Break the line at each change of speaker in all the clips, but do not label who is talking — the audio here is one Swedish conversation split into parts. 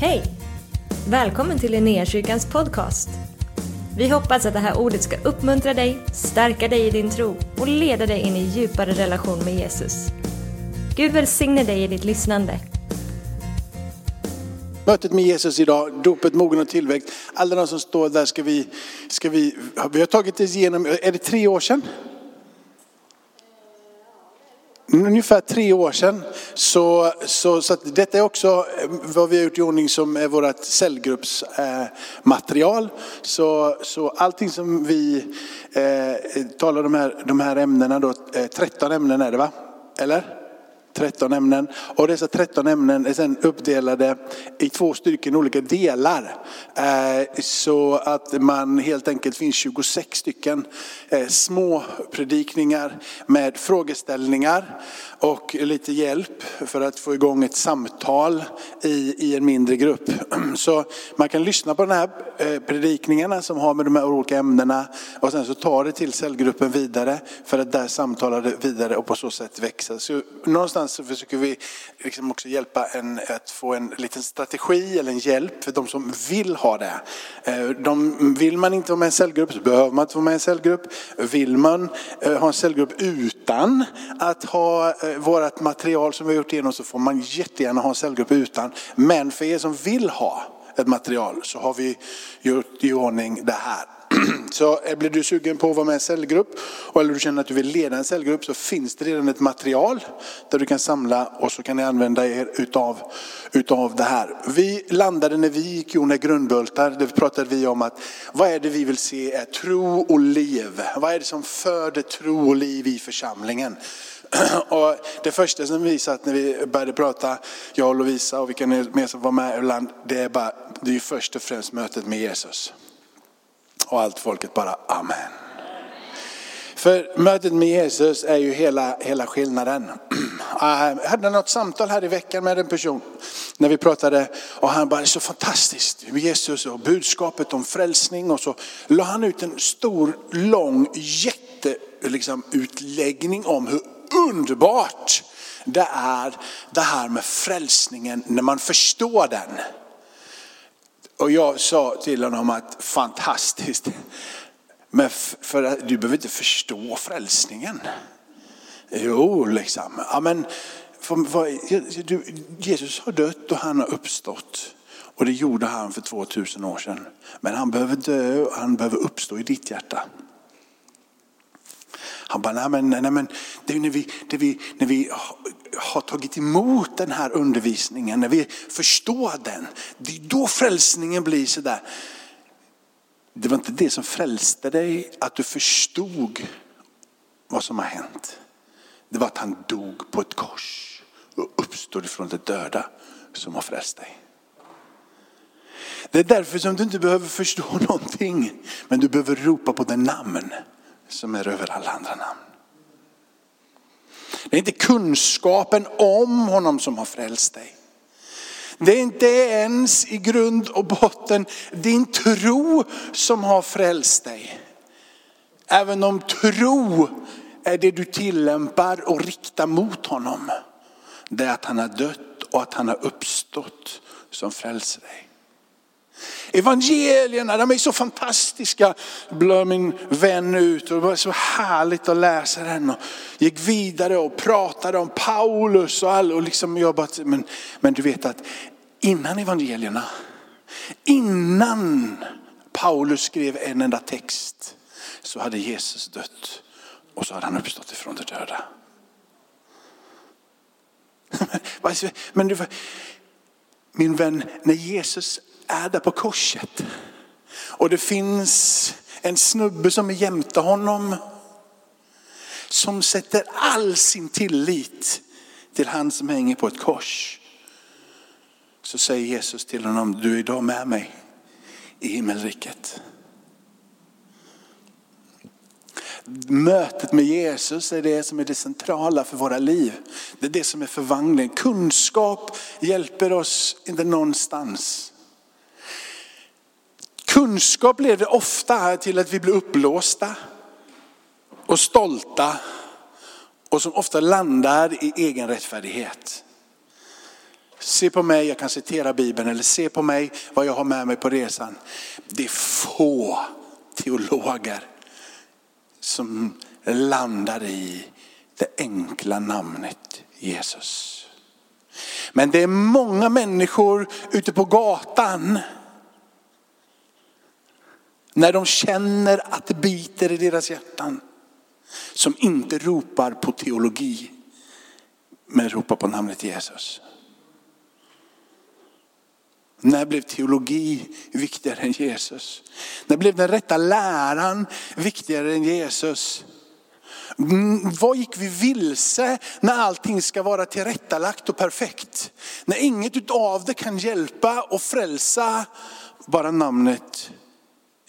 Hej! Välkommen till Linnéakyrkans podcast. Vi hoppas att det här ordet ska uppmuntra dig, stärka dig i din tro och leda dig in i djupare relation med Jesus. Gud välsigne dig i ditt lyssnande.
Mötet med Jesus idag, dopet, mogen och tillväxt. Alla de som står där ska vi, ska vi, vi har tagit oss igenom, är det tre år sedan? Ungefär tre år sedan. Så, så, så att detta är också eh, vad vi har gjort i ordning som är vårt cellgruppsmaterial. Eh, så, så allting som vi eh, talar om de här, de här ämnena då, eh, 13 ämnen är det va? Eller? 13 ämnen. Och dessa 13 ämnen är sedan uppdelade i två stycken olika delar. Eh, så att man helt enkelt finns 26 stycken eh, små predikningar med frågeställningar och lite hjälp för att få igång ett samtal i, i en mindre grupp. Så man kan lyssna på de här eh, predikningarna som har med de här olika ämnena och sen så tar det till cellgruppen vidare för att där samtala det vidare och på så sätt växa. Så någonstans så försöker vi liksom också hjälpa en, att få en liten strategi eller en hjälp för de som vill ha det. Eh, de, vill man inte vara med i en cellgrupp så behöver man inte vara med i en cellgrupp. Vill man eh, ha en cellgrupp utan att ha Eh, vårt material som vi har gjort igenom så får man jättegärna ha en cellgrupp utan. Men för er som vill ha ett material så har vi gjort i ordning det här. Så eh, blir du sugen på att vara med i en cellgrupp eller du känner att du vill leda en cellgrupp så finns det redan ett material där du kan samla och så kan ni använda er utav, utav det här. Vi landade när vi gick Jona grundbultar, där pratade vi om att vad är det vi vill se är tro och liv. Vad är det som föder tro och liv i församlingen? Och det första som vi satt när vi började prata, jag och Lovisa och vilka mer som var med ibland, det är bara, det är först och främst mötet med Jesus. Och allt folket bara amen. För mötet med Jesus är ju hela, hela skillnaden. Ah, jag hade något samtal här i veckan med en person när vi pratade och han bara, det är så fantastiskt med Jesus och budskapet om frälsning och så la han ut en stor, lång, jätte liksom, utläggning om hur underbart det är det här med frälsningen när man förstår den. Och jag sa till honom att fantastiskt, men för du behöver inte förstå frälsningen. Jo, liksom. Ja, men, för, för, du, Jesus har dött och han har uppstått. Och det gjorde han för 2000 år sedan. Men han behöver dö och han behöver uppstå i ditt hjärta. Han bara, nej men, nej, men det är när vi, det vi, när vi har tagit emot den här undervisningen, när vi förstår den, det är då frälsningen blir sådär. Det var inte det som frälste dig, att du förstod vad som har hänt. Det var att han dog på ett kors och uppstod ifrån de döda som har frälst dig. Det är därför som du inte behöver förstå någonting, men du behöver ropa på den namn som är över alla andra namn. Det är inte kunskapen om honom som har frälst dig. Det är inte ens i grund och botten din tro som har frälst dig. Även om tro är det du tillämpar och riktar mot honom. Det är att han har dött och att han har uppstått som frälser dig. Evangelierna, de är så fantastiska, blöd min vän ut och det var så härligt att läsa den. Och gick vidare och pratade om Paulus och all, och liksom jag bara, men, men du vet att innan evangelierna, innan Paulus skrev en enda text så hade Jesus dött och så hade han uppstått ifrån de döda. Men du, min vän, när Jesus är där på korset. Och det finns en snubbe som är jämte honom. Som sätter all sin tillit till han som hänger på ett kors. Så säger Jesus till honom, du är idag med mig i himmelriket. Mötet med Jesus är det som är det centrala för våra liv. Det är det som är förvandling. Kunskap hjälper oss inte någonstans. Kunskap leder ofta till att vi blir uppblåsta och stolta och som ofta landar i egen rättfärdighet. Se på mig, jag kan citera Bibeln, eller se på mig vad jag har med mig på resan. Det är få teologer som landar i det enkla namnet Jesus. Men det är många människor ute på gatan när de känner att det biter i deras hjärtan som inte ropar på teologi men ropar på namnet Jesus. När blev teologi viktigare än Jesus? När blev den rätta läran viktigare än Jesus? Mm, vad gick vi vilse när allting ska vara tillrättalagt och perfekt? När inget av det kan hjälpa och frälsa, bara namnet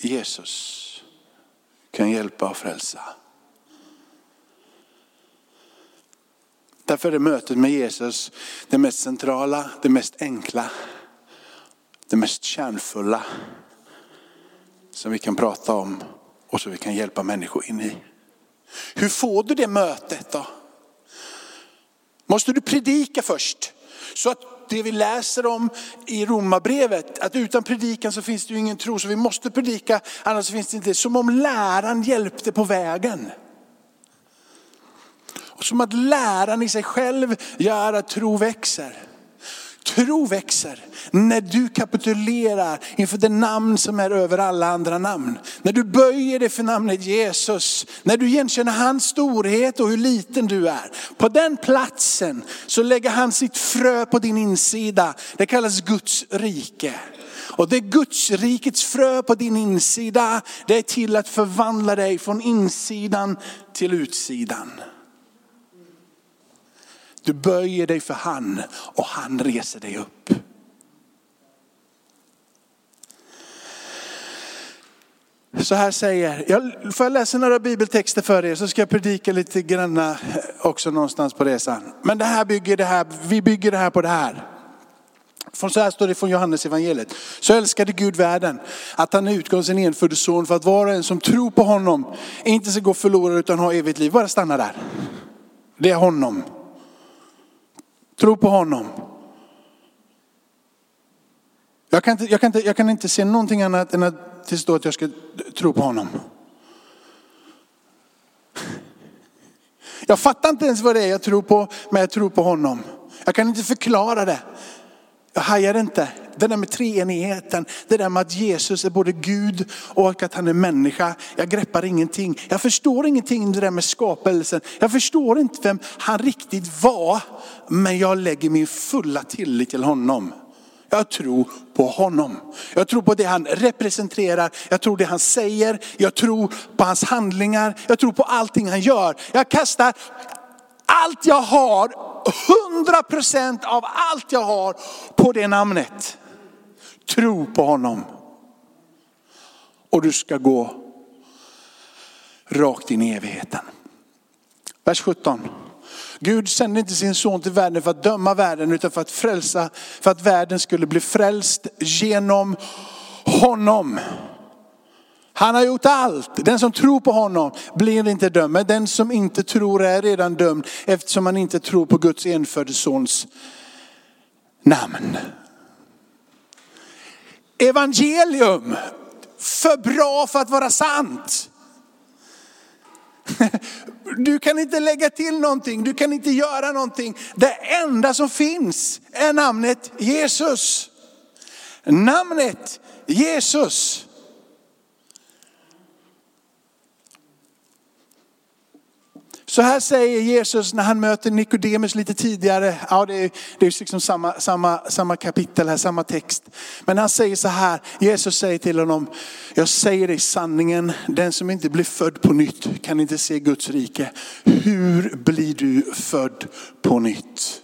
Jesus kan hjälpa och frälsa. Därför är mötet med Jesus det mest centrala, det mest enkla, det mest kärnfulla som vi kan prata om och som vi kan hjälpa människor in i. Hur får du det mötet då? Måste du predika först? Så att det vi läser om i Romarbrevet, att utan predikan så finns det ju ingen tro. Så vi måste predika, annars finns det inte. Som om läraren hjälpte på vägen. Och som att läran i sig själv gör att tro växer. Tro växer när du kapitulerar inför det namn som är över alla andra namn. När du böjer dig för namnet Jesus, när du igenkänner hans storhet och hur liten du är. På den platsen så lägger han sitt frö på din insida. Det kallas Guds rike. Och det Guds rikets frö på din insida, det är till att förvandla dig från insidan till utsidan. Du böjer dig för han och han reser dig upp. Så här säger, jag, får jag läsa några bibeltexter för er så ska jag predika lite grann eh, också någonstans på resan. Men det här bygger det här, vi bygger det här på det här. Från så här står det från Johannes evangeliet. Så älskade Gud världen att han utgav sin enfödde son för att var och en som tror på honom inte ska gå förlorad utan ha evigt liv. Bara stanna där. Det är honom. Tro på honom. Jag kan, inte, jag, kan inte, jag kan inte se någonting annat än att det står att jag ska tro på honom. Jag fattar inte ens vad det är jag tror på, men jag tror på honom. Jag kan inte förklara det. Jag hajar inte. Det där med treenigheten, det där med att Jesus är både Gud och att han är människa. Jag greppar ingenting. Jag förstår ingenting det där med skapelsen. Jag förstår inte vem han riktigt var. Men jag lägger min fulla tillit till honom. Jag tror på honom. Jag tror på det han representerar. Jag tror det han säger. Jag tror på hans handlingar. Jag tror på allting han gör. Jag kastar allt jag har, hundra procent av allt jag har på det namnet. Tro på honom. Och du ska gå rakt in i evigheten. Vers 17. Gud sände inte sin son till världen för att döma världen utan för att frälsa, för att världen skulle bli frälst genom honom. Han har gjort allt. Den som tror på honom blir inte dömd. Men den som inte tror är redan dömd eftersom han inte tror på Guds enfödde sons namn. Evangelium, för bra för att vara sant. Du kan inte lägga till någonting, du kan inte göra någonting. Det enda som finns är namnet Jesus. Namnet Jesus. Så här säger Jesus när han möter Nikodemus lite tidigare. Ja, det är, det är liksom samma, samma, samma kapitel här, samma text. Men han säger så här, Jesus säger till honom, jag säger dig sanningen, den som inte blir född på nytt kan inte se Guds rike. Hur blir du född på nytt?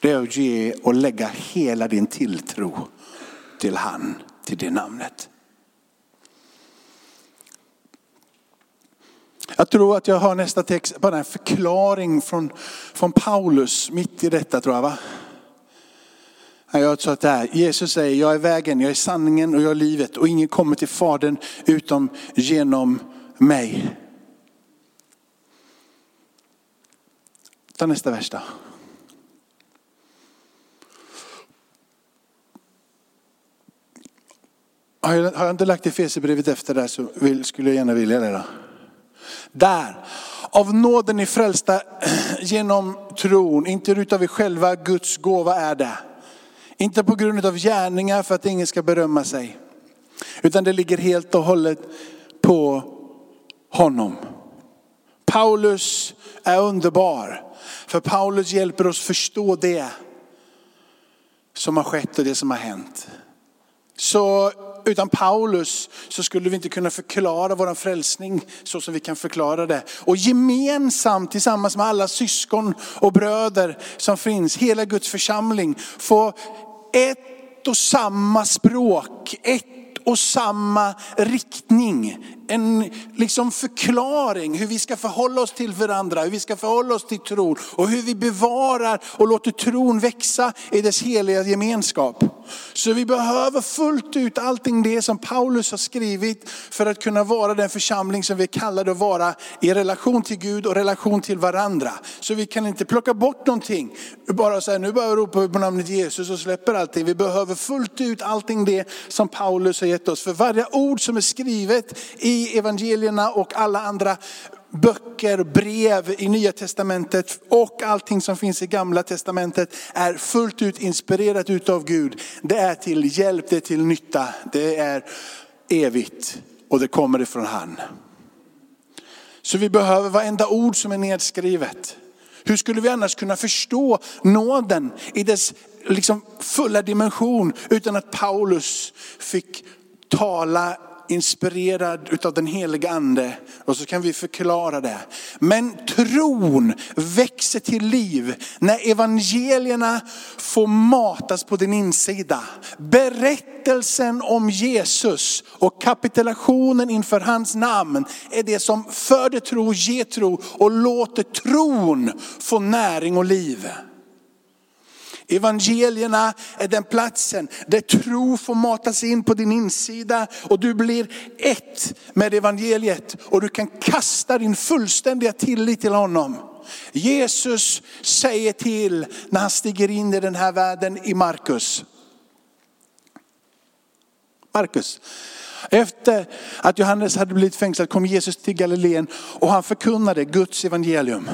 Det är att ge och lägga hela din tilltro till han, till det namnet. Jag tror att jag har nästa text, bara en förklaring från, från Paulus mitt i detta tror jag. Va? Jag tror att det här, Jesus säger, jag är vägen, jag är sanningen och jag är livet och ingen kommer till Fadern utom genom mig. Ta nästa vers då. Har jag, har jag inte lagt Efesierbrevet efter det här så vill, skulle jag gärna vilja det. Då. Där. Av nåden är frälsta genom tron, inte utav er själva, Guds gåva är det. Inte på grund av gärningar för att ingen ska berömma sig. Utan det ligger helt och hållet på honom. Paulus är underbar. För Paulus hjälper oss förstå det som har skett och det som har hänt. Så utan Paulus så skulle vi inte kunna förklara vår frälsning så som vi kan förklara det. Och gemensamt tillsammans med alla syskon och bröder som finns, hela Guds församling, få ett och samma språk, ett och samma riktning. En liksom förklaring hur vi ska förhålla oss till varandra, hur vi ska förhålla oss till tron och hur vi bevarar och låter tron växa i dess heliga gemenskap. Så vi behöver fullt ut allting det som Paulus har skrivit för att kunna vara den församling som vi kallar att vara i relation till Gud och relation till varandra. Så vi kan inte plocka bort någonting. Bara säga nu bara ropa på namnet Jesus och släpper allting. Vi behöver fullt ut allting det som Paulus har gett oss. För varje ord som är skrivet i evangelierna och alla andra böcker, brev i nya testamentet och allting som finns i gamla testamentet är fullt ut inspirerat utav Gud. Det är till hjälp, det är till nytta, det är evigt och det kommer ifrån han. Så vi behöver varenda ord som är nedskrivet. Hur skulle vi annars kunna förstå nåden i dess liksom fulla dimension utan att Paulus fick tala inspirerad utav den heliga ande. Och så kan vi förklara det. Men tron växer till liv när evangelierna får matas på din insida. Berättelsen om Jesus och kapitulationen inför hans namn är det som föder tro, ger tro och låter tron få näring och liv. Evangelierna är den platsen där tro får matas in på din insida och du blir ett med evangeliet och du kan kasta din fullständiga tillit till honom. Jesus säger till när han stiger in i den här världen i Markus. Markus. Efter att Johannes hade blivit fängslad kom Jesus till Galileen och han förkunnade Guds evangelium.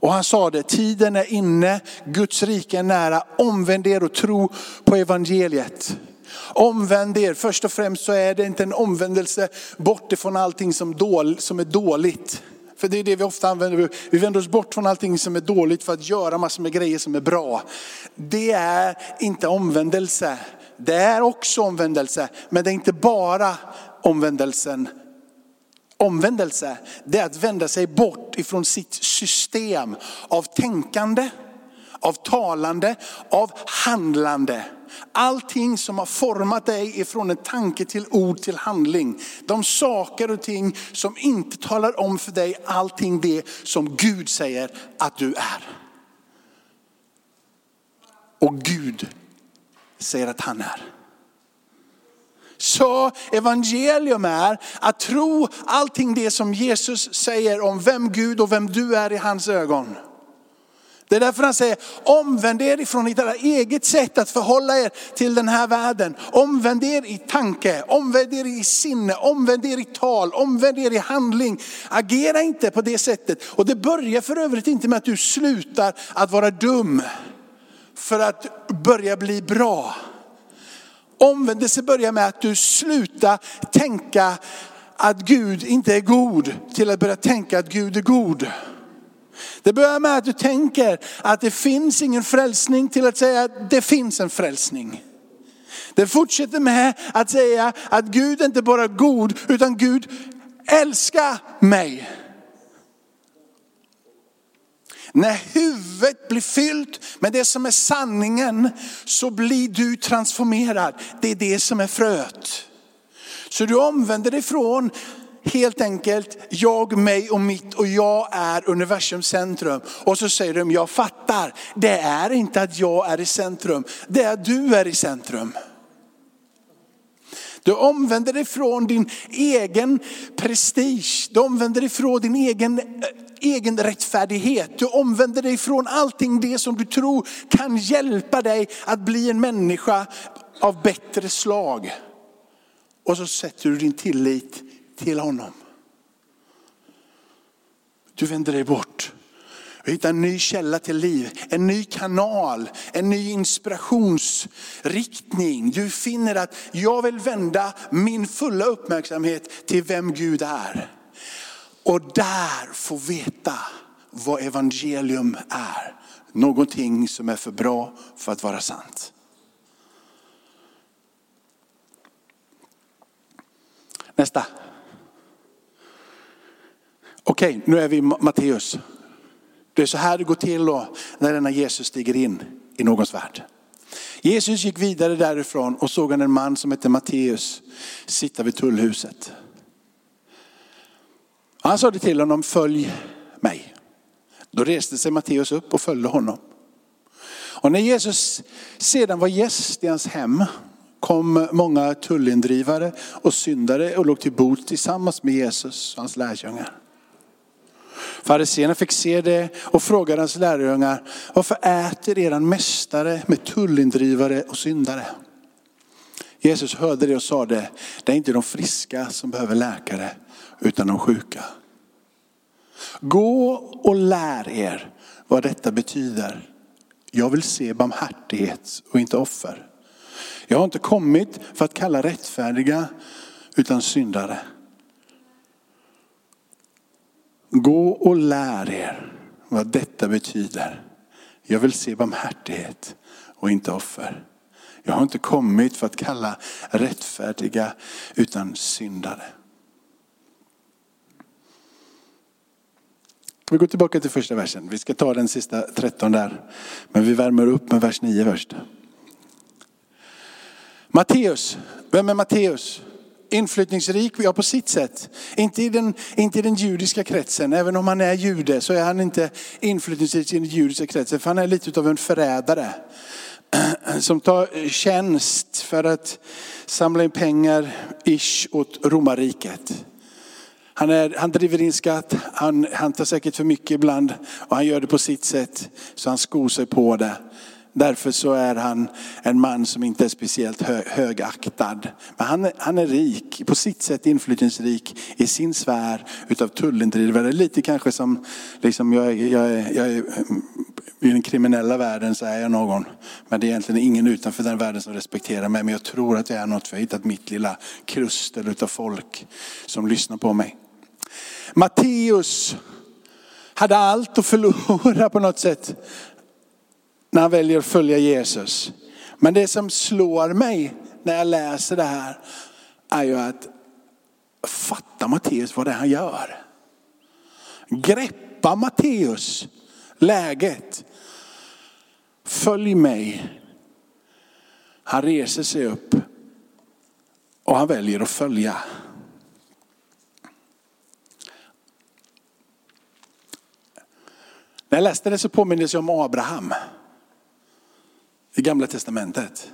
Och han sa det, tiden är inne, Guds rike är nära, omvänd er och tro på evangeliet. Omvänd er, först och främst så är det inte en omvändelse bort ifrån allting som, dål, som är dåligt. För det är det vi ofta använder. Vi vänder oss bort från allting som är dåligt för att göra massor med grejer som är bra. Det är inte omvändelse. Det är också omvändelse, men det är inte bara omvändelsen Omvändelse, det är att vända sig bort ifrån sitt system av tänkande, av talande, av handlande. Allting som har format dig ifrån en tanke till ord till handling. De saker och ting som inte talar om för dig allting det som Gud säger att du är. Och Gud säger att han är. Så evangelium är att tro allting det som Jesus säger om vem Gud och vem du är i hans ögon. Det är därför han säger, omvänd er ifrån ert eget sätt att förhålla er till den här världen. Omvänd er i tanke, omvänd er i sinne, omvänd er i tal, omvänd er i handling. Agera inte på det sättet. Och det börjar för övrigt inte med att du slutar att vara dum för att börja bli bra. Omvändelse börjar med att du slutar tänka att Gud inte är god till att börja tänka att Gud är god. Det börjar med att du tänker att det finns ingen frälsning till att säga att det finns en frälsning. Det fortsätter med att säga att Gud inte bara är god utan Gud älskar mig. När huvudet blir fyllt med det som är sanningen så blir du transformerad. Det är det som är fröet. Så du omvänder dig från helt enkelt jag, mig och mitt och jag är universums centrum. Och så säger de, jag fattar, det är inte att jag är i centrum, det är att du är i centrum. Du omvänder dig från din egen prestige, du omvänder dig från din egen eh, egen rättfärdighet. Du omvänder dig från allting det som du tror kan hjälpa dig att bli en människa av bättre slag. och så sätter du din tillit till honom. Du vänder dig bort. Vi hittar en ny källa till liv, en ny kanal, en ny inspirationsriktning. Du finner att jag vill vända min fulla uppmärksamhet till vem Gud är. Och där få veta vad evangelium är. Någonting som är för bra för att vara sant. Nästa. Okej, nu är vi i Matteus. Det är så här det går till då när denna Jesus stiger in i någons värld. Jesus gick vidare därifrån och såg en man som hette Matteus sitta vid tullhuset. Han sade till honom, följ mig. Då reste sig Matteus upp och följde honom. Och när Jesus sedan var gäst i hans hem kom många tullindrivare och syndare och låg till bord tillsammans med Jesus och hans lärjungar. Fariséerna fick se det och frågade hans lärjungar, varför äter eran mästare med tullindrivare och syndare? Jesus hörde det och sade, det är inte de friska som behöver läkare, utan de sjuka. Gå och lär er vad detta betyder. Jag vill se barmhärtighet och inte offer. Jag har inte kommit för att kalla rättfärdiga utan syndare. Gå och lär er vad detta betyder. Jag vill se barmhärtighet och inte offer. Jag har inte kommit för att kalla rättfärdiga utan syndare. Vi går tillbaka till första versen. Vi ska ta den sista 13 där. Men vi värmer upp med vers 9 först. Matteus, vem är Matteus? Inflyttningsrik, ja på sitt sätt. Inte i, den, inte i den judiska kretsen, även om han är jude så är han inte inflyttningsrik i den judiska kretsen. För han är lite av en förrädare. Som tar tjänst för att samla in pengar ish åt romarriket. Han, är, han driver in skatt, han, han tar säkert för mycket ibland och han gör det på sitt sätt så han skor sig på det. Därför så är han en man som inte är speciellt hö, högaktad. Men han, han är rik, på sitt sätt inflytelserik i sin sfär utav tullindrivare. Lite kanske som, liksom jag, jag, jag, jag, mm, i den kriminella världen så är jag någon. Men det är egentligen ingen utanför den världen som respekterar mig. Men jag tror att jag är något för jag har hittat mitt lilla krustel utav folk som lyssnar på mig. Matteus hade allt att förlora på något sätt när han väljer att följa Jesus. Men det som slår mig när jag läser det här är ju att fatta Matteus vad det är han gör. Greppa Matteus läget. Följ mig. Han reser sig upp och han väljer att följa. När jag läste det så påminner jag om Abraham gamla testamentet.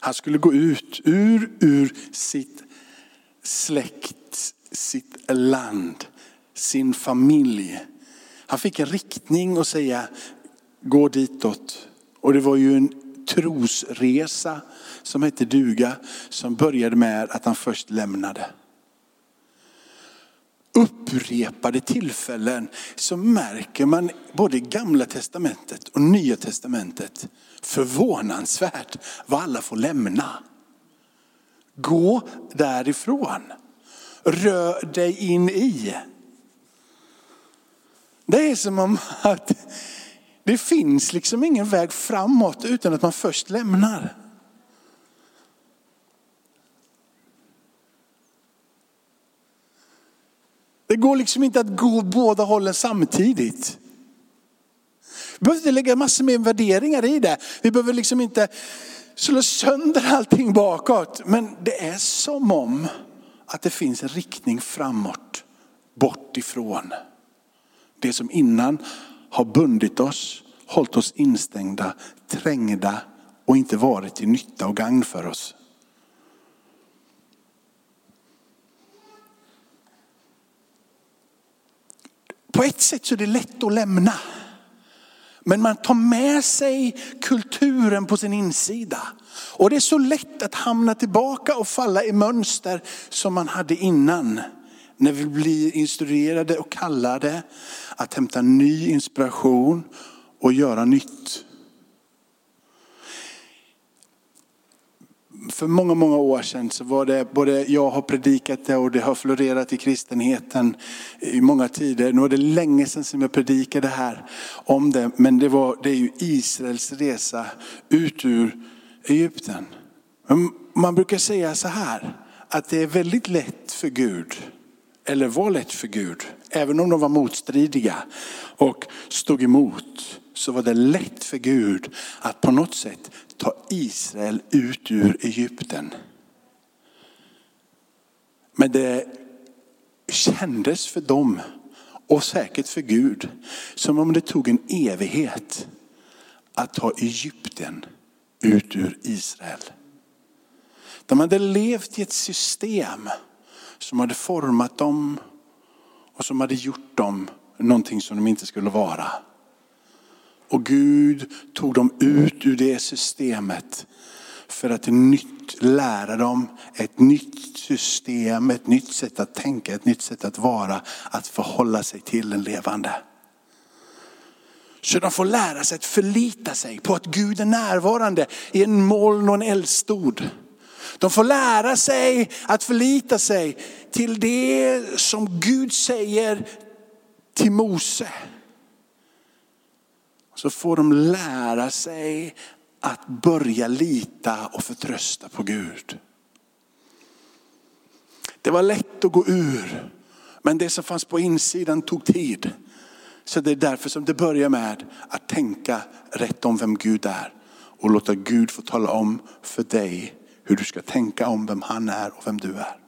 Han skulle gå ut ur, ur sitt släkt, sitt land, sin familj. Han fick en riktning och säga gå ditåt. Och det var ju en trosresa som hette duga som började med att han först lämnade upprepade tillfällen så märker man både i gamla testamentet och nya testamentet förvånansvärt vad alla får lämna. Gå därifrån. Rör dig in i. Det är som om att det finns liksom ingen väg framåt utan att man först lämnar. Det går liksom inte att gå båda hållen samtidigt. Vi behöver inte lägga massor med värderingar i det. Vi behöver liksom inte slå sönder allting bakåt. Men det är som om att det finns en riktning framåt, bort ifrån. Det som innan har bundit oss, hållit oss instängda, trängda och inte varit till nytta och gagn för oss. På ett sätt så är det lätt att lämna. Men man tar med sig kulturen på sin insida. Och det är så lätt att hamna tillbaka och falla i mönster som man hade innan. När vi blir instruerade och kallade att hämta ny inspiration och göra nytt. För många, många år sedan så var det, både jag har predikat det och det har florerat i kristenheten i många tider. Nu var det länge sedan som jag predikade här om det, men det, var, det är ju Israels resa ut ur Egypten. Man brukar säga så här, att det är väldigt lätt för Gud, eller var lätt för Gud, även om de var motstridiga och stod emot, så var det lätt för Gud att på något sätt ta Israel ut ur Egypten. Men det kändes för dem och säkert för Gud som om det tog en evighet att ta Egypten ut ur Israel. De hade levt i ett system som hade format dem och som hade gjort dem någonting som de inte skulle vara. Och Gud tog dem ut ur det systemet för att nytt lära dem ett nytt system, ett nytt sätt att tänka, ett nytt sätt att vara, att förhålla sig till den levande. Så de får lära sig att förlita sig på att Gud är närvarande i en moln och en eldstod. De får lära sig att förlita sig till det som Gud säger till Mose. Så får de lära sig att börja lita och förtrösta på Gud. Det var lätt att gå ur, men det som fanns på insidan tog tid. Så det är därför som det börjar med att tänka rätt om vem Gud är och låta Gud få tala om för dig hur du ska tänka om vem han är och vem du är.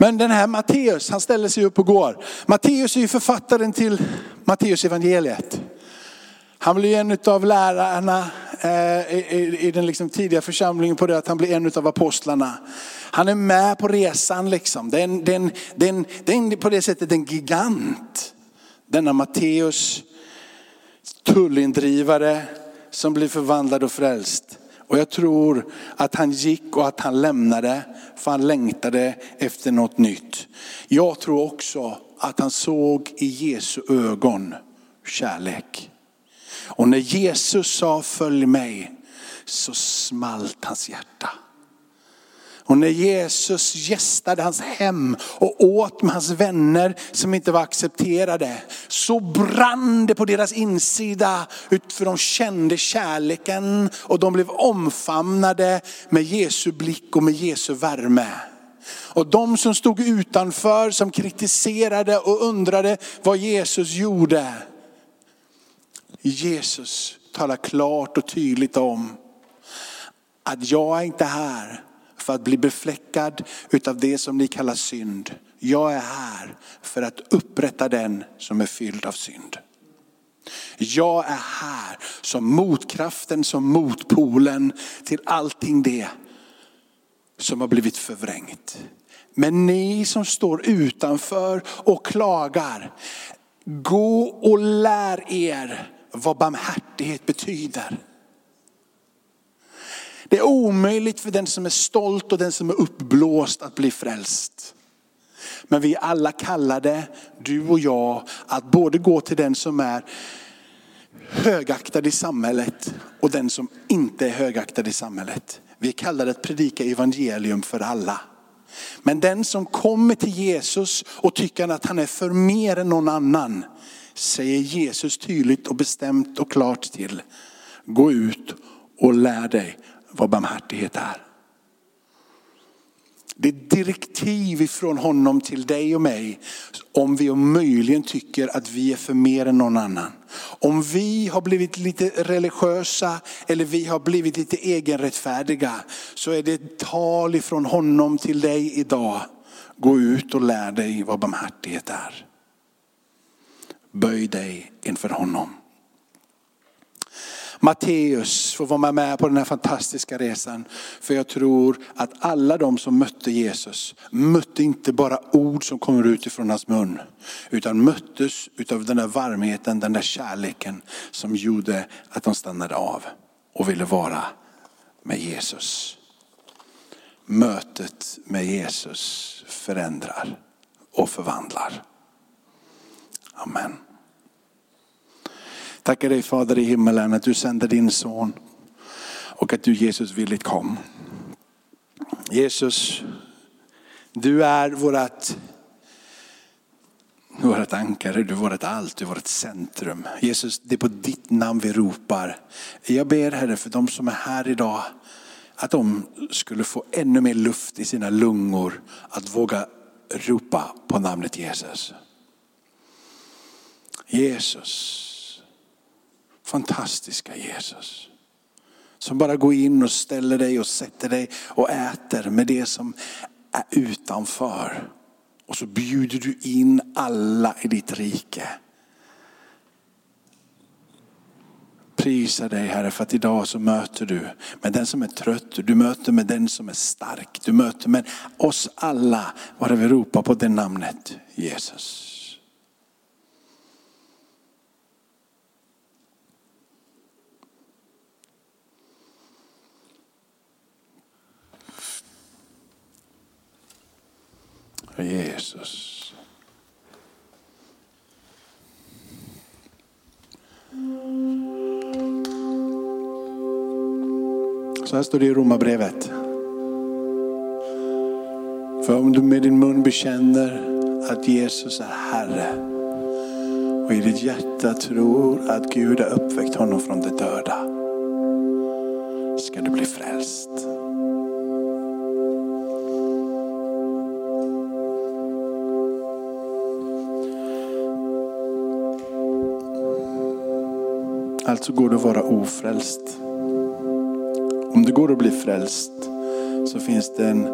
Men den här Matteus, han ställer sig upp och går. Matteus är ju författaren till Matteus evangeliet. Han blir en av lärarna eh, i den liksom tidiga församlingen på det att han blir en av apostlarna. Han är med på resan liksom. Det är, en, det är, en, det är, en, det är på det sättet en gigant. Denna Matteus, tullindrivare som blir förvandlad och frälst. Och jag tror att han gick och att han lämnade för han längtade efter något nytt. Jag tror också att han såg i Jesu ögon kärlek. Och när Jesus sa följ mig så smalt hans hjärta. Och när Jesus gästade hans hem och åt med hans vänner som inte var accepterade, så brann det på deras insida. För de kände kärleken och de blev omfamnade med Jesu blick och med Jesu värme. Och de som stod utanför, som kritiserade och undrade vad Jesus gjorde. Jesus talar klart och tydligt om att jag är inte här för att bli befläckad utav det som ni kallar synd. Jag är här för att upprätta den som är fylld av synd. Jag är här som motkraften, som motpolen till allting det som har blivit förvrängt. Men ni som står utanför och klagar, gå och lär er vad barmhärtighet betyder. Det är omöjligt för den som är stolt och den som är uppblåst att bli frälst. Men vi är alla kallade, du och jag, att både gå till den som är högaktad i samhället och den som inte är högaktad i samhället. Vi är kallade att predika evangelium för alla. Men den som kommer till Jesus och tycker att han är för mer än någon annan, säger Jesus tydligt och bestämt och klart till. Gå ut och lär dig vad barmhärtighet är. Det är direktiv ifrån honom till dig och mig om vi möjligen tycker att vi är för mer än någon annan. Om vi har blivit lite religiösa eller vi har blivit lite egenrättfärdiga så är det ett tal ifrån honom till dig idag. Gå ut och lär dig vad barmhärtighet är. Böj dig inför honom. Matteus får vara med på den här fantastiska resan. För jag tror att alla de som mötte Jesus mötte inte bara ord som kommer ut ifrån hans mun. Utan möttes av den där varmheten, den där kärleken som gjorde att de stannade av och ville vara med Jesus. Mötet med Jesus förändrar och förvandlar. Amen. Tackar dig Fader i himmelen att du sände din son och att du Jesus villigt kom. Jesus, du är vårt vårat ankare, du är vårt allt, du är vårt centrum. Jesus, det är på ditt namn vi ropar. Jag ber Herre för de som är här idag, att de skulle få ännu mer luft i sina lungor att våga ropa på namnet Jesus. Jesus, fantastiska Jesus. Som bara går in och ställer dig och sätter dig och äter med det som är utanför. Och så bjuder du in alla i ditt rike. Prisa dig Herre för att idag så möter du med den som är trött, du möter med den som är stark, du möter med oss alla, vad vi ropar på det namnet Jesus. för Jesus. Så här står det i Romarbrevet. För om du med din mun bekänner att Jesus är Herre och i ditt hjärta tror att Gud har uppväckt honom från de döda ska du bli frälst. Alltså går det att vara ofrälst. Om det går att bli frälst så finns det en,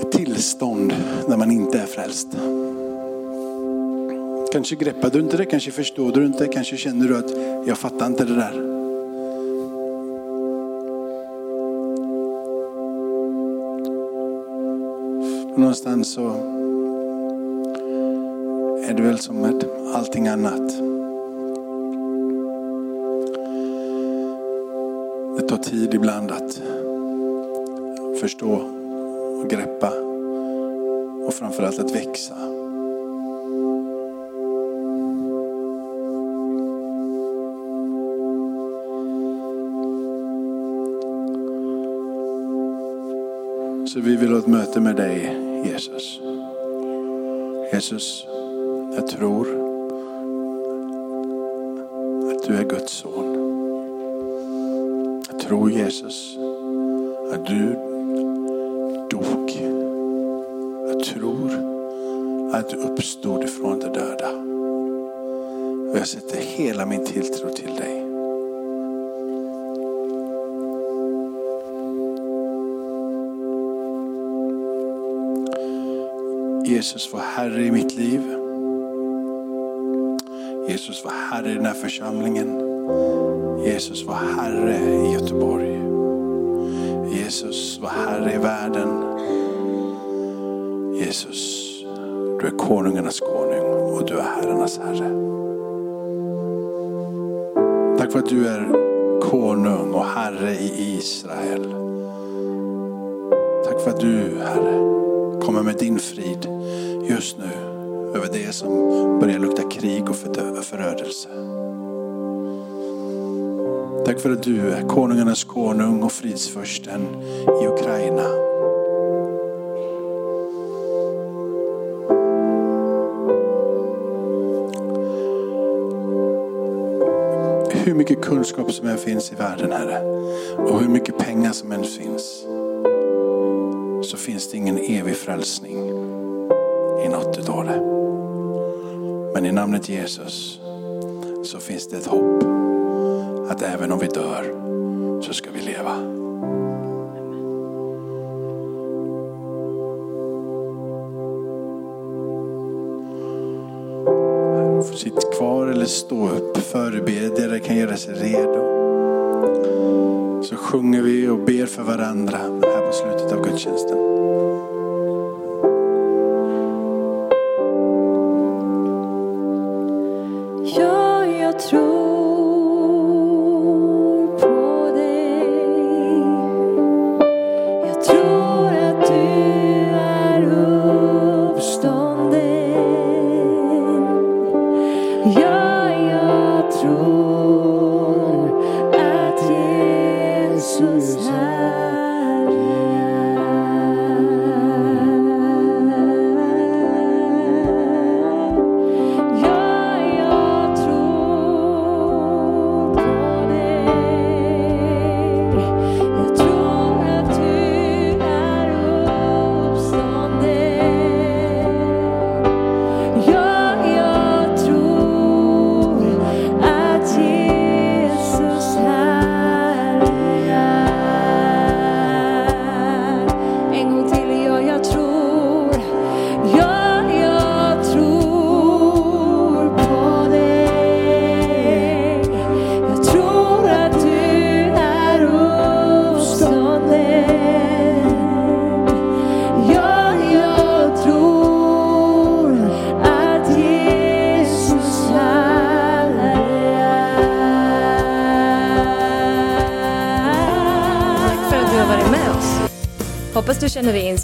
ett tillstånd när man inte är frälst. Kanske greppar du inte det, kanske förstår du inte, kanske känner du att jag fattar inte det där. Någonstans så är det väl som med allting annat. Tar tid ibland att förstå och greppa och framförallt att växa. Så vi vill ha ett möte med dig Jesus. Jesus, jag tror att du är Guds son tror Jesus att du dog. Jag tror att du uppstod ifrån de döda. Och jag sätter hela min tilltro till dig. Jesus var Herre i mitt liv. Jesus var Herre i den här församlingen. Jesus var Herre i Göteborg. Jesus var Herre i världen. Jesus, du är konungarnas konung och du är herrarnas Herre. Tack för att du är konung och Herre i Israel. Tack för att du, Herre, kommer med din frid just nu över det som börjar lukta krig och förödelse. Tack för att du är konungarnas konung och fridsförsten i Ukraina. Hur mycket kunskap som än finns i världen Herre och hur mycket pengar som än finns så finns det ingen evig frälsning i något utav det. Men i namnet Jesus så finns det ett hopp att även om vi dör så ska vi leva. Sitt kvar eller
stå upp, förebedjare kan göra sig redo. Så sjunger vi och ber för varandra här på slutet av gudstjänsten.